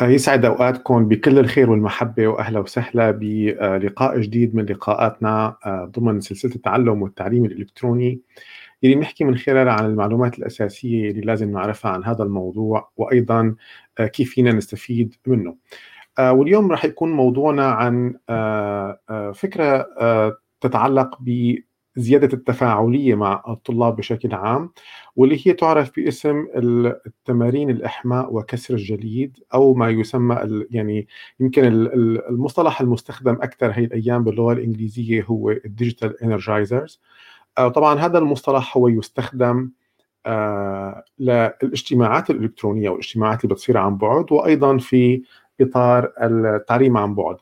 آه، يسعد أوقاتكم بكل الخير والمحبة وأهلا وسهلا بلقاء جديد من لقاءاتنا آه، ضمن سلسلة التعلم والتعليم الإلكتروني اللي بنحكي من خلالها عن المعلومات الأساسية اللي لازم نعرفها عن هذا الموضوع وأيضا آه، كيف فينا نستفيد منه. واليوم راح يكون موضوعنا عن فكرة تتعلق ب زيادة التفاعلية مع الطلاب بشكل عام واللي هي تعرف باسم التمارين الإحماء وكسر الجليد أو ما يسمى يعني يمكن المصطلح المستخدم أكثر هي الأيام باللغة الإنجليزية هو ال digital energizers طبعا هذا المصطلح هو يستخدم آه للاجتماعات الإلكترونية والإجتماعات اللي بتصير عن بعد وأيضا في إطار التعليم عن بعد. آه،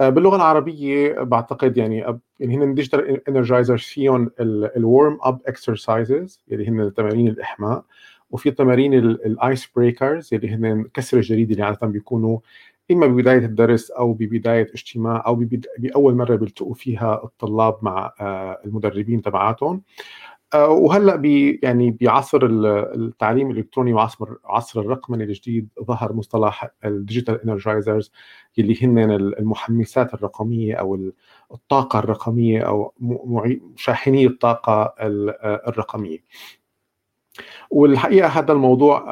باللغة العربية بعتقد يعني يعني هن digital energizers فيهم ال warm up exercises اللي هن تمارين الإحماء وفي تمارين ال ice breakers اللي هن كسر الجليد اللي عادة بيكونوا إما ببداية الدرس أو ببداية اجتماع أو بأول مرة بيلتقوا فيها الطلاب مع آه، المدربين تبعاتهم. آه، وهلأ بي يعني بعصر التعليم الإلكتروني وعصر عصر الرقمنه الجديد ظهر مصطلح ال digital energizers اللي هن المحمسات الرقمية أو الطاقة الرقمية أو شاحني الطاقة الرقمية. والحقيقة هذا الموضوع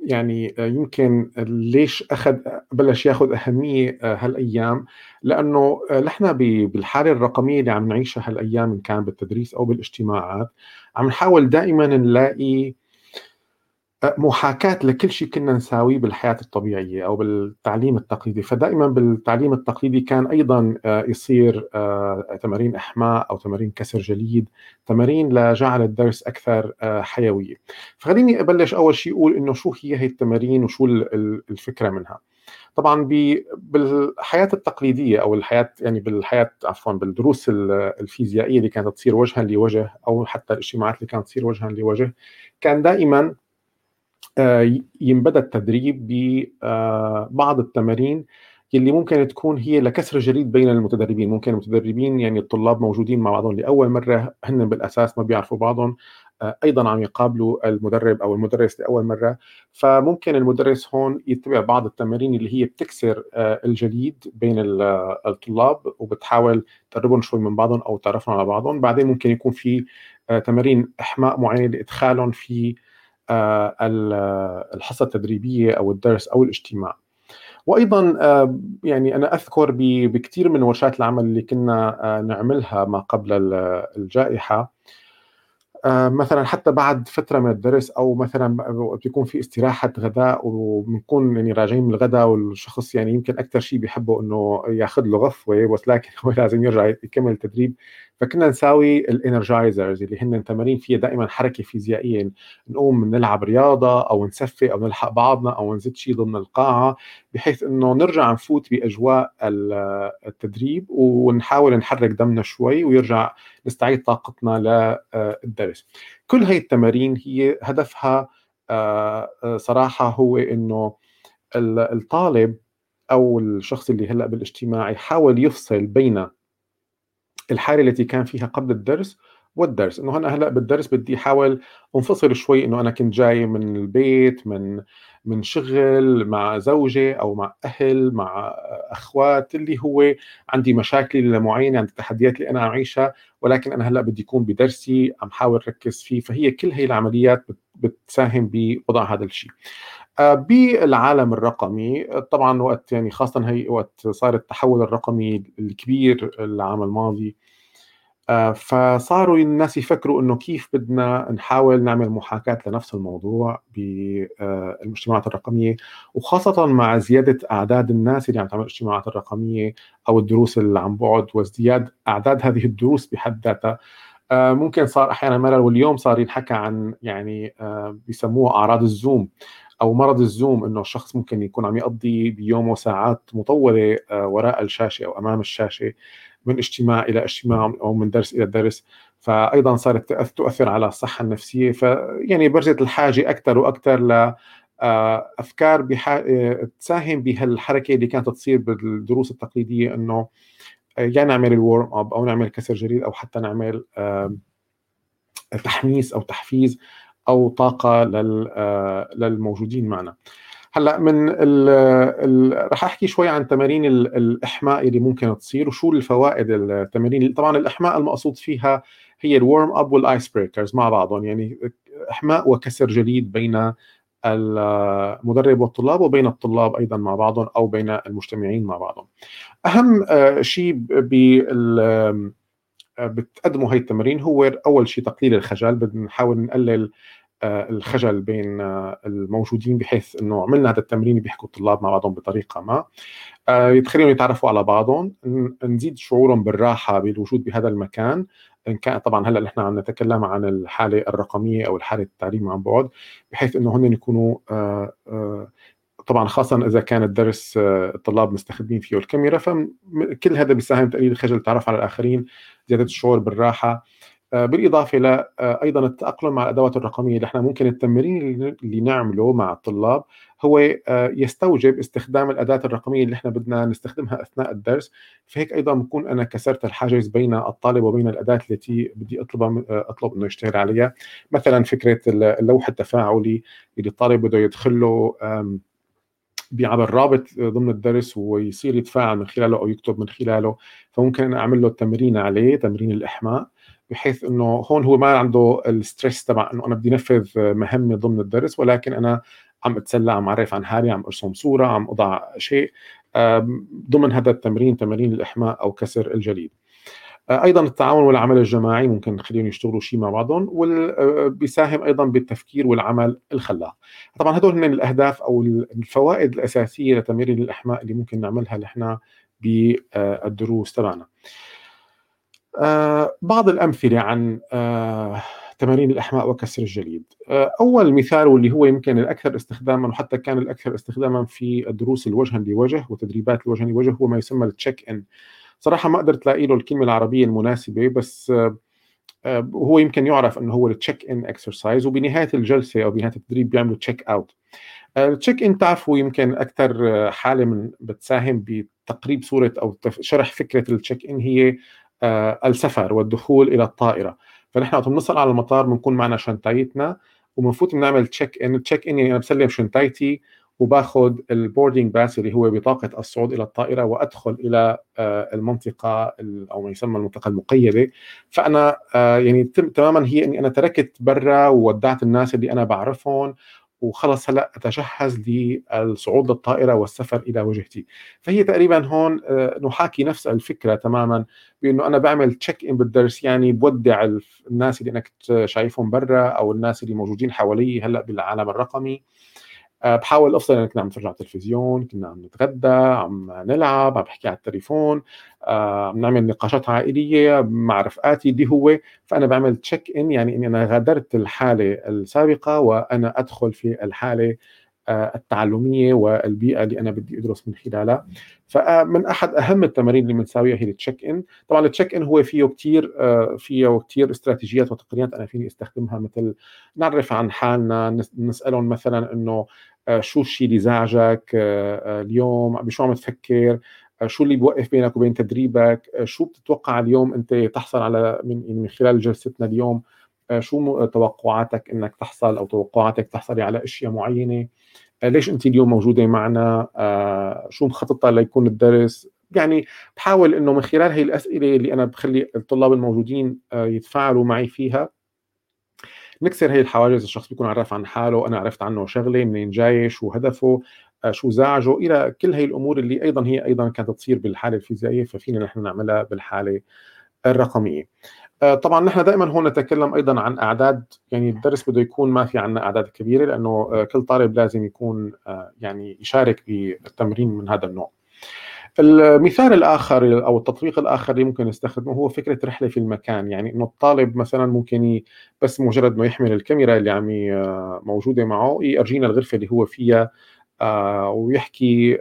يعني يمكن ليش أخذ بلش ياخذ أهمية آه، هالأيام. لأنه آه، نحن بالحالة الرقمية اللي عم نعيشها هالأيام إن كان بالتدريس أو بالاجتماعات عم نحاول دائما نلاقي محاكاة لكل شيء كنا نساويه بالحياة الطبيعية أو بالتعليم التقليدي. فدائما بالتعليم التقليدي كان أيضا آه، يصير آه، تمارين إحماء أو تمارين كسر جليد تمارين لجعل الدرس أكثر آه، حيوية. فخليني أبلش أول شيء أقول إنه شو هي هي التمارين وشو الفكرة منها. طبعا بالحياة التقليدية أو الحياة يعني بالحياة عفوا بالدروس الفيزيائية اللي كانت تصير وجها لوجه أو حتى الاجتماعات اللي كانت تصير وجها لوجه كان دائما آه، ينبدأ التدريب ببعض آه، التمارين اللي ممكن تكون هي لكسر جليد بين المتدربين. ممكن المتدربين يعني الطلاب موجودين مع بعضهم لأول مرة هن بالأساس ما بيعرفوا بعضهم آه، أيضا عم يقابلوا المدرب أو المدرس لأول مرة. فممكن المدرس هون يتبع بعض التمارين اللي هي بتكسر الجليد بين الطلاب وبتحاول تقربهم شوي من بعضهم أو تعرفهم على بعضهم. بعدين ممكن يكون في تمارين إحماء معينة لإدخالهم في الحصة التدريبية أو الدرس أو الاجتماع. وأيضا آه، يعني أنا أذكر بكثير من ورشات العمل اللي كنا آه، نعملها ما قبل الجائحة. مثلا حتى بعد فترة من الدرس أو مثلا بيكون في استراحة غداء وبنكون يعني راجعين من الغداء والشخص يعني يمكن أكثر شيء بيحبه إنه ياخذ له غفوة بس لكن هو لازم يرجع يكمل التدريب. فكنا نساوي الانرجايزرز اللي هن تمارين فيها دائما حركة فيزيائية. نقوم نلعب رياضة أو نسفي أو نلحق بعضنا أو نزيد شيء ضمن القاعة بحيث إنه نرجع نفوت بأجواء التدريب ونحاول نحرك دمنا شوي ويرجع نستعيد طاقتنا للدرس كل هاي التمارين هي هدفها آه، آه، صراحة هو إنه الطالب أو الشخص اللي هلأ بالاجتماع يحاول يفصل بين الحالة التي كان فيها قبل الدرس والدرس. إنه أنا هلأ بالدرس بدي أحاول أنفصل شوي إنه أنا كنت جاي من البيت من من شغل مع زوجة أو مع أهل مع أخوات اللي هو عندي مشاكل معينة عندي تحديات اللي أنا أعيشها ولكن أنا هلأ بدي أكون بدرسي عم حاول ركز فيه. فهي كل هي العمليات بتساهم بوضع هذا الشيء. بالعالم الرقمي طبعا وقت يعني خاصه هي وقت صار التحول الرقمي الكبير العام الماضي. آه، فصاروا الناس يفكروا إنه كيف بدنا نحاول نعمل محاكاة لنفس الموضوع بالمجتمعات الرقمية وخاصة مع زيادة أعداد الناس اللي عم تعمل الاجتماعات الرقمية أو الدروس اللي عن بعد وازدياد أعداد هذه الدروس بحد ذاتها. آه، ممكن صار أحيانا ملل واليوم صار ينحكى عن يعني بيسموها أعراض الزوم. أو مرض الزوم إنه الشخص ممكن يكون عم يقضي بيومه ساعات مطولة آه، وراء الشاشة أو أمام الشاشة من اجتماع إلى اجتماع أو من درس إلى درس. فايضا صارت تؤثر على الصحة النفسية. فيعني برزت الحاجة أكثر وأكثر ل آه، أفكار بحا... آه، تساهم بهالحركة اللي كانت تصير بالدروس التقليدية إنه يا نعمل ال warm up أو نعمل كسر جليد أو حتى نعمل تحميس أو تحفيز. أو طاقة للموجودين معنا هلأ من ال ال رح أحكي شوي عن تمارين الإحماء اللي ممكن تصير وشو الفوائد التمارين طبعا الإحماء المقصود فيها هي ال warm up وال ice breakers مع بعضهم يعني إحماء وكسر جليد بين المدرب والطلاب وبين الطلاب أيضا مع بعضهم أو بين المجتمعين مع بعضهم. أهم آه، شيء بال بتقدموا هي التمارين. هو أول شيء تقليل الخجل. بنحاول نقلل آه، الخجل بين آه، الموجودين بحيث إنه عملنا هذا التمرين بيحكوا الطلاب مع بعضهم بطريقة ما. يتخليهم يتعرفوا على بعضهم. نزيد شعورهم بالراحة بالوجود بهذا المكان. إن كان طبعا هلأ نحن عم نتكلم عن الحالة الرقمية أو الحالة التعليم عن بعد بحيث إنه هن يكونوا آه، آه، طبعا خاصة إذا كان الدرس آه، الطلاب مستخدمين فيه الكاميرا فكل هذا بيساهم تقليل الخجل التعرف على الآخرين زيادة الشعور بالراحة. آه، بالإضافة إلى آه، أيضا التأقلم مع الأدوات الرقمية اللي إحنا ممكن التمرين اللي نعمله مع الطلاب هو يستوجب استخدام الاداه الرقمية اللي إحنا بدنا نستخدمها أثناء الدرس. فهيك أيضا بكون أنا كسرت الحاجز بين الطالب وبين الأداة التي بدي أطلبها أطلب إنه يشتغل عليها. مثلا فكرة اللوح التفاعلي اللي الطالب بده يدخله بيعمل رابط ضمن الدرس ويصير يتفاعل من خلاله أو يكتب من خلاله فممكن أنا أعمل له تمرين عليه تمرين الإحماء بحيث إنه هون هو ما عنده الستريس تبع إنه أنا بدي نفذ مهمة ضمن الدرس ولكن أنا عم أتسلى عم أعرف عن حالي عم أرسم صورة عم أضع شيء ضمن هذا التمرين تمارين الإحماء أو كسر الجليد. أيضا التعاون والعمل الجماعي ممكن نخليهم يشتغلوا شيء مع بعضهم وبيساهم أيضا بالتفكير والعمل الخلاق. طبعا هدول من الأهداف أو الفوائد الأساسية لتمارين الأحماء اللي ممكن نعملها نحن بالدروس تبعنا. آه، بعض الأمثلة عن آه، تمارين الإحماء وكسر الجليد. آه، أول مثال واللي هو يمكن الأكثر استخداما وحتى كان الأكثر استخداما في الدروس الوجها لوجه وتدريبات الوجه لوجه هو ما يسمى ال check in صراحة ما قدرت لاقي له الكلمة العربية المناسبة بس هو يمكن يعرف إنه هو ال check in exercise وبنهاية الجلسة أو بنهاية التدريب بيعملوا check out ال check in تعرفوا يمكن أكثر حالة من بتساهم بتقريب صورة أو شرح فكرة ال check in هي آه، السفر والدخول إلى الطائرة. فنحن وقت بنوصل على المطار بنكون معنا شنطايتنا وبنفوت بنعمل check in check in يعني أنا بسلم شنطايتي وباخذ ال boarding pass اللي هو بطاقة الصعود إلى الطائرة وأدخل إلى آه، المنطقة أو ما يسمى المنطقة المقيدة. فأنا آه، يعني تماما هي إني أنا تركت برا وودعت الناس اللي أنا بعرفهم وخلص هلأ أتجهز للصعود للطائرة والسفر إلى وجهتي. فهي تقريبا هون آه، نحاكي نفس الفكرة تماما بإنه أنا بعمل تشيك ان بالدرس يعني بودع الناس اللي أنا كنت شايفهم برا أو الناس اللي موجودين حوالي هلأ بالعالم الرقمي. بحاول افصل كنا عم نتفرج على التلفزيون كنا عم نتغدى عم نلعب عم بحكي على التليفون آه، عم نعمل نقاشات عائلية مع رفقاتي اللي هو. فأنا بعمل تشيك ان يعني إني أنا غادرت الحالة السابقة وأنا أدخل في الحالة آه، التعلمية والبيئة اللي أنا بدي أدرس من خلالها. فمن أحد أهم التمارين اللي بنساويها هي التشيك ان طبعا التشيك ان هو فيه كثير فيه كثير استراتيجيات وتقنيات أنا فيني أستخدمها مثل نعرف عن حالنا نسألهم مثلا إنه آه، شو الشيء اللي زعجك آه، آه، اليوم بشو عم تفكر شو اللي بوقف بينك وبين تدريبك شو بتتوقع اليوم أنت تحصل على من يعني من خلال جلستنا اليوم. شو توقعاتك إنك تحصل أو توقعاتك تحصلي على أشياء معينة؟ ليش انت اليوم موجودة معنا؟ شو مخططة ليكون الدرس؟ يعني بحاول إنه من خلال هي الأسئلة اللي أنا بخلي الطلاب الموجودين يتفاعلوا معي فيها نكسر هي الحواجز الشخص بيكون عرف عن حاله أنا عرفت عنه شغلة منين جاي شو هدفه آه، شو زعجه إلى كل هي الأمور اللي أيضا هي أيضا كانت تصير بالحالة الفيزيائية ففينا نحن نعملها بالحالة. الرقمية. آه، طبعا نحن دائما هون نتكلم أيضا عن أعداد. يعني الدرس بده يكون ما في عندنا أعداد كبيرة لأنه آه، كل طالب لازم يكون يعني يشارك بالتمرين من هذا النوع. المثال الآخر أو التطبيق الآخر اللي ممكن نستخدمه هو فكرة رحلة في المكان. يعني إنه الطالب مثلا ممكن بس مجرد ما يحمل الكاميرا اللي عم موجودة معه يرجينا الغرفة اللي هو فيها آه، ويحكي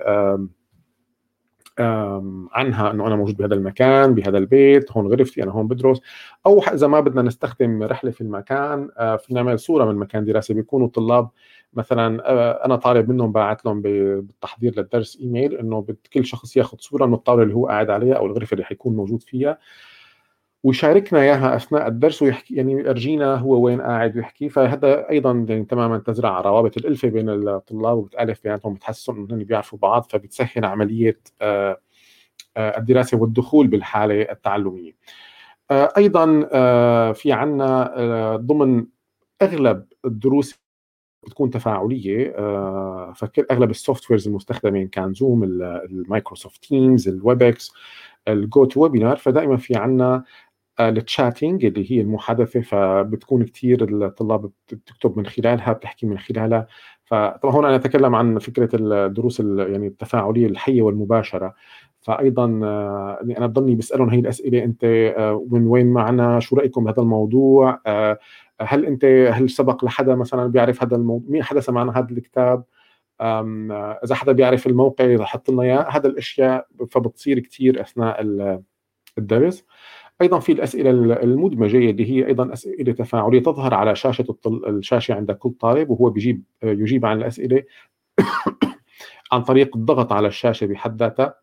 عنها إنه أنا موجود بهذا المكان بهذا البيت هون غرفتي أنا هون بدرس. أو إذا ما بدنا نستخدم رحلة في المكان آه، فينا نعمل صورة من مكان دراسي بيكونوا الطلاب مثلا آه، أنا طالب منهم باعت لهم بالتحضير للدرس إيميل إنه كل شخص ياخذ صورة من الطاولة اللي هو قاعد عليها أو الغرفة اللي حيكون موجود فيها. ويشاركنا إياها أثناء الدرس ويحكي يعني يرجينا هو وين قاعد ويحكي فهذا أيضا يعني تماما تزرع روابط الألفة بين الطلاب وبتألف بيناتهم بتحسسهم إنهم بيعرفوا بعض فبتسهل عملية آه، آه، الدراسة والدخول بالحالة التعلمية. آه، أيضا في عندنا ضمن أغلب الدروس بتكون تفاعلية فكر أغلب ال softwares المستخدمه كان Zoom ال Microsoft Teams ال Webex ال GoTo Webinar فدائما في عندنا ال chatting اللي هي المحادثة فبتكون كثير الطلاب بتكتب من خلالها بتحكي من خلالها. فطبعا هون أنا أتكلم عن فكرة الدروس يعني التفاعلية الحية والمباشرة. فايضا آه، يعني أنا بضلني بسألهم هي الأسئلة أنت آه، من وين معنا؟ شو رأيكم بهذا الموضوع؟ آه، هل أنت هل سبق لحدا مثلا بيعرف هذا الموضوع مين حدا سمعنا هذا الكتاب؟ إذا حدا بيعرف الموقع يحط لنا إياه. هذا الأشياء فبتصير كثير أثناء الدرس. أيضا في الأسئلة المدمجة اللي هي أيضا أسئلة تفاعلية تظهر على شاشة الطل... الشاشة عند كل طالب وهو بيجيب يجيب عن الأسئلة عن طريق الضغط على الشاشة بحد ذاتها.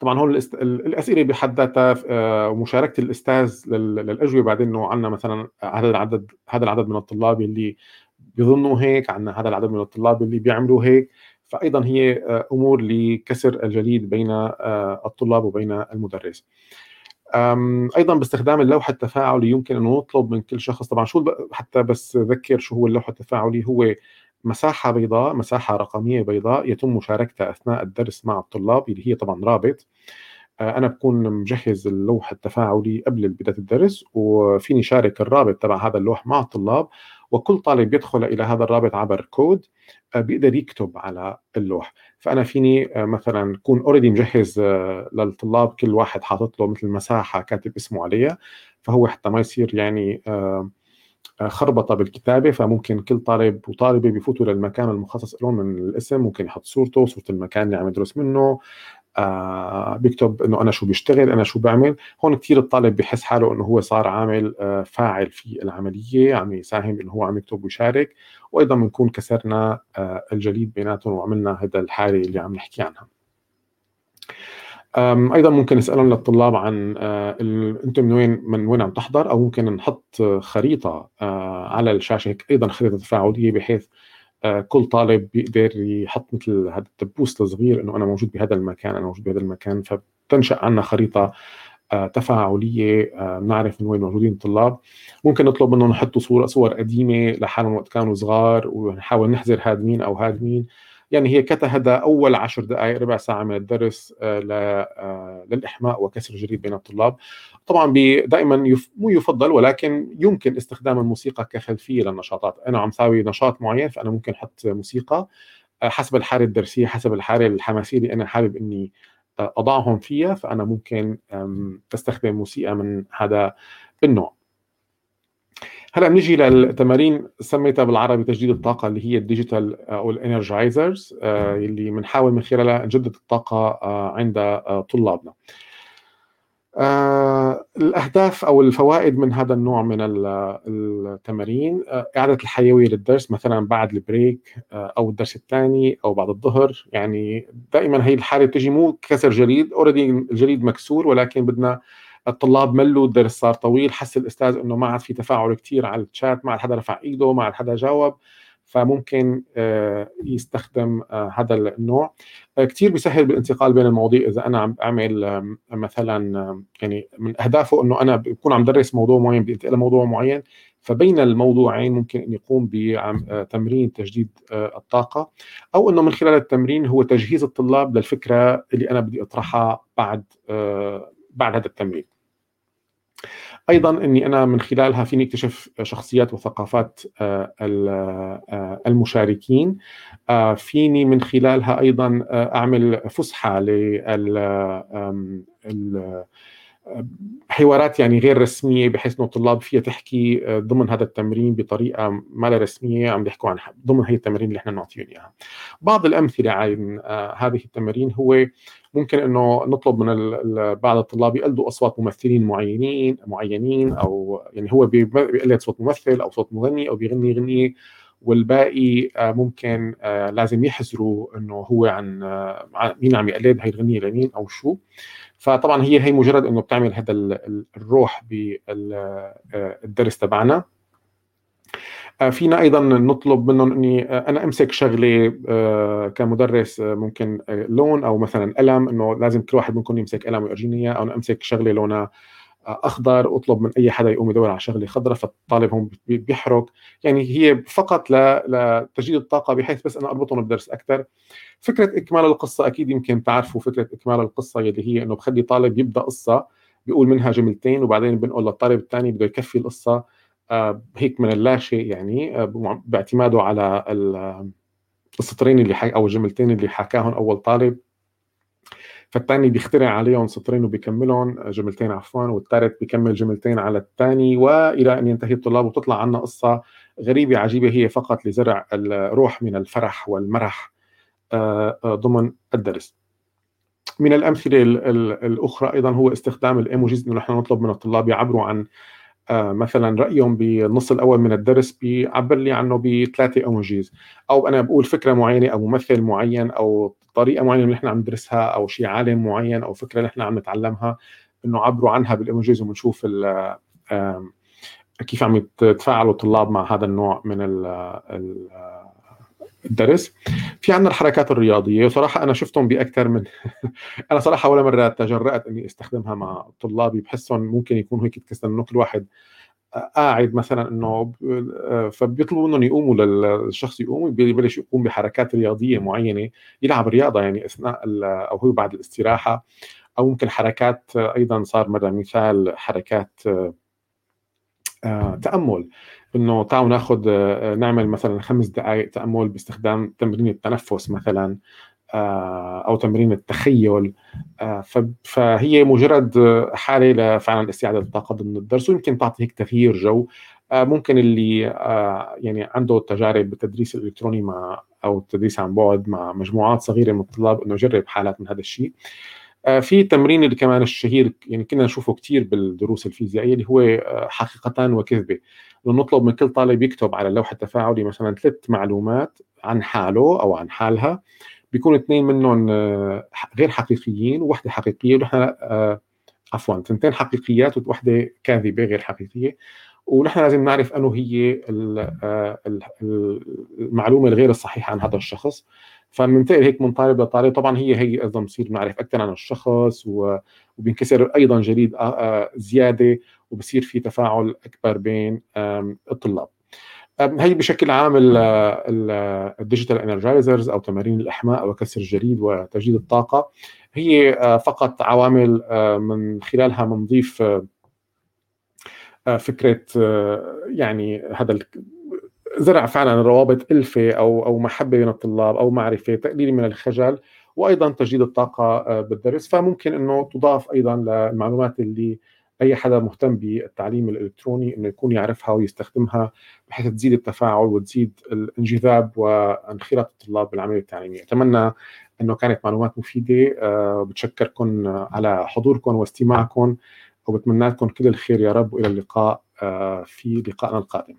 طبعا هون الأسئلة بحد ذاتها آه، ومشاركة الأستاذ للأجوبة بعدين إنه عندنا مثلا هذا العدد هذا العدد من الطلاب اللي بيظنوا هيك عندنا هذا العدد من الطلاب اللي بيعملوا هيك. فايضا هي آه، أمور لكسر الجليد بين آه، الطلاب وبين المدرس. أيضا باستخدام اللوح التفاعلي يمكن انه نطلب من كل شخص. طبعا شو حتى بس ذكر شو هو اللوح التفاعلي. هو مساحة بيضاء مساحة رقمية بيضاء يتم مشاركتها أثناء الدرس مع الطلاب اللي هي طبعا رابط. آه، أنا بكون مجهز اللوح التفاعلي قبل بداية الدرس وفيني شارك الرابط تبع هذا اللوح مع الطلاب. وكل طالب يدخل إلى هذا الرابط عبر كود آه، بيقدر يكتب على اللوح. فأنا فيني آه، مثلا كون already مجهز للطلاب كل واحد حاطط له مثل مساحة كاتب اسمه عليها فهو حتى ما يصير يعني خربطة بالكتابة. فممكن كل طالب وطالبة بيفوتوا للمكان المخصص لهم من الاسم ممكن يحط صورته صورة المكان اللي عم يدرس منه آه بيكتب إنه أنا شو بيشتغل أنا شو بعمل. هون كثير الطالب بحس حاله إنه هو صار عامل آه فاعل في العملية عم يساهم إنه هو عم يكتب ويشارك. وأيضا بنكون كسرنا آه الجليد بيناتهم وعملنا هذا الحالة اللي عم نحكي عنها. أيضا ممكن نسألهم للطلاب عن أنتم من وين من وين عم تحضر؟ أو ممكن نحط خريطة على الشاشة هيك أيضا خريطة تفاعلية بحيث كل طالب بيقدر يحط مثل هذا الدبوس الصغير إنه أنا موجود بهذا المكان أنا موجود بهذا المكان فبتنشأ عنا خريطة تفاعلية بنعرف من وين موجودين الطلاب. ممكن نطلب منهم يحطوا صور صور قديمة لحالهم وقت كانوا صغار ونحاول نحذر هاد مين أو هاد مين. يعني هي كتهدي أول عشر دقائق ربع ساعة من الدرس آه، آه، للإحماء وكسر الجليد بين الطلاب. طبعا دائما. مو يفضل ولكن يمكن استخدام الموسيقى كخلفية للنشاطات. أنا عم ساوي نشاط معين فأنا ممكن أحط موسيقى آه، حسب الحالة الدرسية حسب الحالة الحماسية اللي أنا حابب إني أضعهم فيها. فأنا ممكن أستخدم موسيقى من هذا النوع. هلا بنيجي للتمارين سميتها بالعربي تجديد الطاقة اللي هي ال digital أو ال energizers اللي بنحاول من خلالها نجدد الطاقة آه، عند آه، طلابنا. آه، الأهداف أو الفوائد من هذا النوع من التمارين إعادة الحيوية للدرس مثلا بعد ال break أو الدرس الثاني أو بعد الظهر يعني دائما هي الحالة بتجي مو كسر جليد already الجليد مكسور ولكن بدنا الطلاب ملوا الدرس صار طويل حس الأستاذ إنه ما عاد في تفاعل كثير على الشات ما عاد حدا رفع إيده ما عاد حدا جاوب فممكن آه، يستخدم آه، هذا النوع. آه، كثير بيسهل بالانتقال بين المواضيع. إذا أنا عم اعمل مثلا يعني من أهدافه إنه أنا بكون عم درس موضوع معين بدي أنتقل لموضوع معين فبين الموضوعين ممكن ان يقوم بتمرين تجديد الطاقة أو إنه من خلال التمرين هو تجهيز الطلاب للفكرة اللي أنا بدي أطرحها بعد بعد هذا التمرين. أيضا إني أنا من خلالها فيني أكتشف شخصيات وثقافات آه، آه، المشاركين. آه، فيني من خلالها أيضا أعمل فسحة لل حوارات يعني غير رسمية بحيث إنه الطلاب فيها تحكي ضمن هذا التمرين بطريقة ما رسمية عم بيحكوا عن ضمن هي التمارين اللي إحنا بنعطيهم إياها. بعض الأمثلة عن هذه التمارين هو ممكن إنه نطلب من بعض الطلاب يقلدوا أصوات ممثلين معينين معينين أو يعني هو بيقلد صوت ممثل أو صوت مغني أو بيغني غنيه والباقي آه، ممكن آه، لازم يحذروا إنه هو عن آه، مين عم يقلد هي الغنية لمين أو شو فطبعا هي هي مجرد إنه بتعمل هذا الروح بالدرس تبعنا. آه، فينا أيضا نطلب منهم إني آه، أنا أمسك شغله آه، كمدرس ممكن لون أو مثلا قلم إنه لازم كل واحد منكم يمسك قلم ويرجيني اياه أو أنا أمسك شغله لونها أخضر أطلب من أي حدا يقوم يدور على شغلة خضراء فالطالب هون بيحرق يعني هي فقط لتجديد الطاقة بحيث بس أنا أربطهم بدرس أكثر فكرة إكمال القصة أكيد يمكن تعرفوا فكرة إكمال القصة يلي هي إنه بخلي طالب يبدأ قصة بيقول منها جملتين وبعدين بنقول للطالب الثاني بده يكفي القصة. آه، هيك من اللا شيء يعني. آه، باعتماده على السطرين اللي حك أو الجملتين اللي حكاهم أول طالب. فالثاني بيخترع عليهم سطرين وبيكملهم آه، جملتين عفوا والثالث بيكمل جملتين على الثاني وإلى أن ينتهي الطلاب وتطلع عنا قصة غريبة عجيبة هي فقط لزرع الروح من الفرح والمرح ضمن الدرس. من الأمثلة الأخرى أيضا هو استخدام الإيموجيز انه نحن نطلب من الطلاب يعبروا عن آه، مثلا رأيهم بالنص الأول من الدرس بيعبر لي عنه بثلاثة إيموجيز أو أنا بقول فكرة معينة أو ممثل معين أو طريقة معينة نحن عم ندرسها أو شيء عالم معين أو فكرة نحن عم نتعلمها إنه عبروا عنها بالإيموجيز وبنشوف كيف عم يتفاعلوا الطلاب مع هذا النوع من الدرس. في عندنا الحركات الرياضية وصراحة أنا شفتهم بأكثر من أنا صراحة ولا مرة تجرأت إني أستخدمها مع طلابي بحسهم ممكن يكون هيك تكسر كل واحد قاعد مثلا إنه فبيطلبوا منهم يقوموا للشخص يقوم يبلش يقوم بحركات رياضية معينة يلعب رياضة يعني أثناء أو هو بعد الاستراحة أو ممكن حركات أيضا صار مره مثال حركات تأمل إنه تعالوا ناخذ آه، نعمل مثلا خمس دقائق تأمل باستخدام تمرين التنفس مثلا. آه، أو تمرين التخيل. آه، فهي مجرد حالة لفعلا استعادة الطاقه ضمن الدرس ويمكن تعطي هيك تغيير جو. ممكن اللي يعني عنده تجارب بالتدريس الإلكتروني مع أو التدريس عن بعد مع مجموعات صغيرة من الطلاب إنه يجرب حالات من هذا الشيء. في تمرين اللي كمان الشهير يعني كنا نشوفه كثير بالدروس الفيزيائية اللي هو حقيقتان وكذبة. نطلب من كل طالب يكتب على اللوحه التفاعلي مثلا ثلاث معلومات عن حاله أو عن حالها. بيكون اثنين منهم آه، غير حقيقيين وواحده حقيقية ونحن آه، عفوا ثنتين حقيقيات وواحده كاذبة غير حقيقية. ونحن لازم نعرف أنه هي آه، المعلومة الغير الصحيحة عن هذا الشخص. فبننتقل هيك من طالب لطالب طبعا هي هي أيضا بصير نعرف أكثر عن الشخص وبينكسر أيضا جليد زيادة وبصير في تفاعل أكبر بين الطلاب. هي بشكل عام ال digital energizers أو تمارين الإحماء وكسر الجليد وتجديد الطاقة هي فقط عوامل من خلالها بنضيف فكرة يعني هذا زرع فعلا روابط ألفة أو أو محبة بين الطلاب أو معرفة تقليل من الخجل وأيضا تجديد الطاقة بالدرس فممكن إنه تضاف أيضا للمعلومات اللي أي حدا مهتم بالتعليم الإلكتروني إنه يكون يعرفها ويستخدمها بحيث تزيد التفاعل وتزيد الانجذاب وانخراط الطلاب بالعملية التعليميه أتمنى إنه كانت معلومات مفيدة آه، بتشكركم على حضوركم واستماعكم وبتمنى لكم كل الخير يا رب وإلى اللقاء آه، في لقائنا القادم.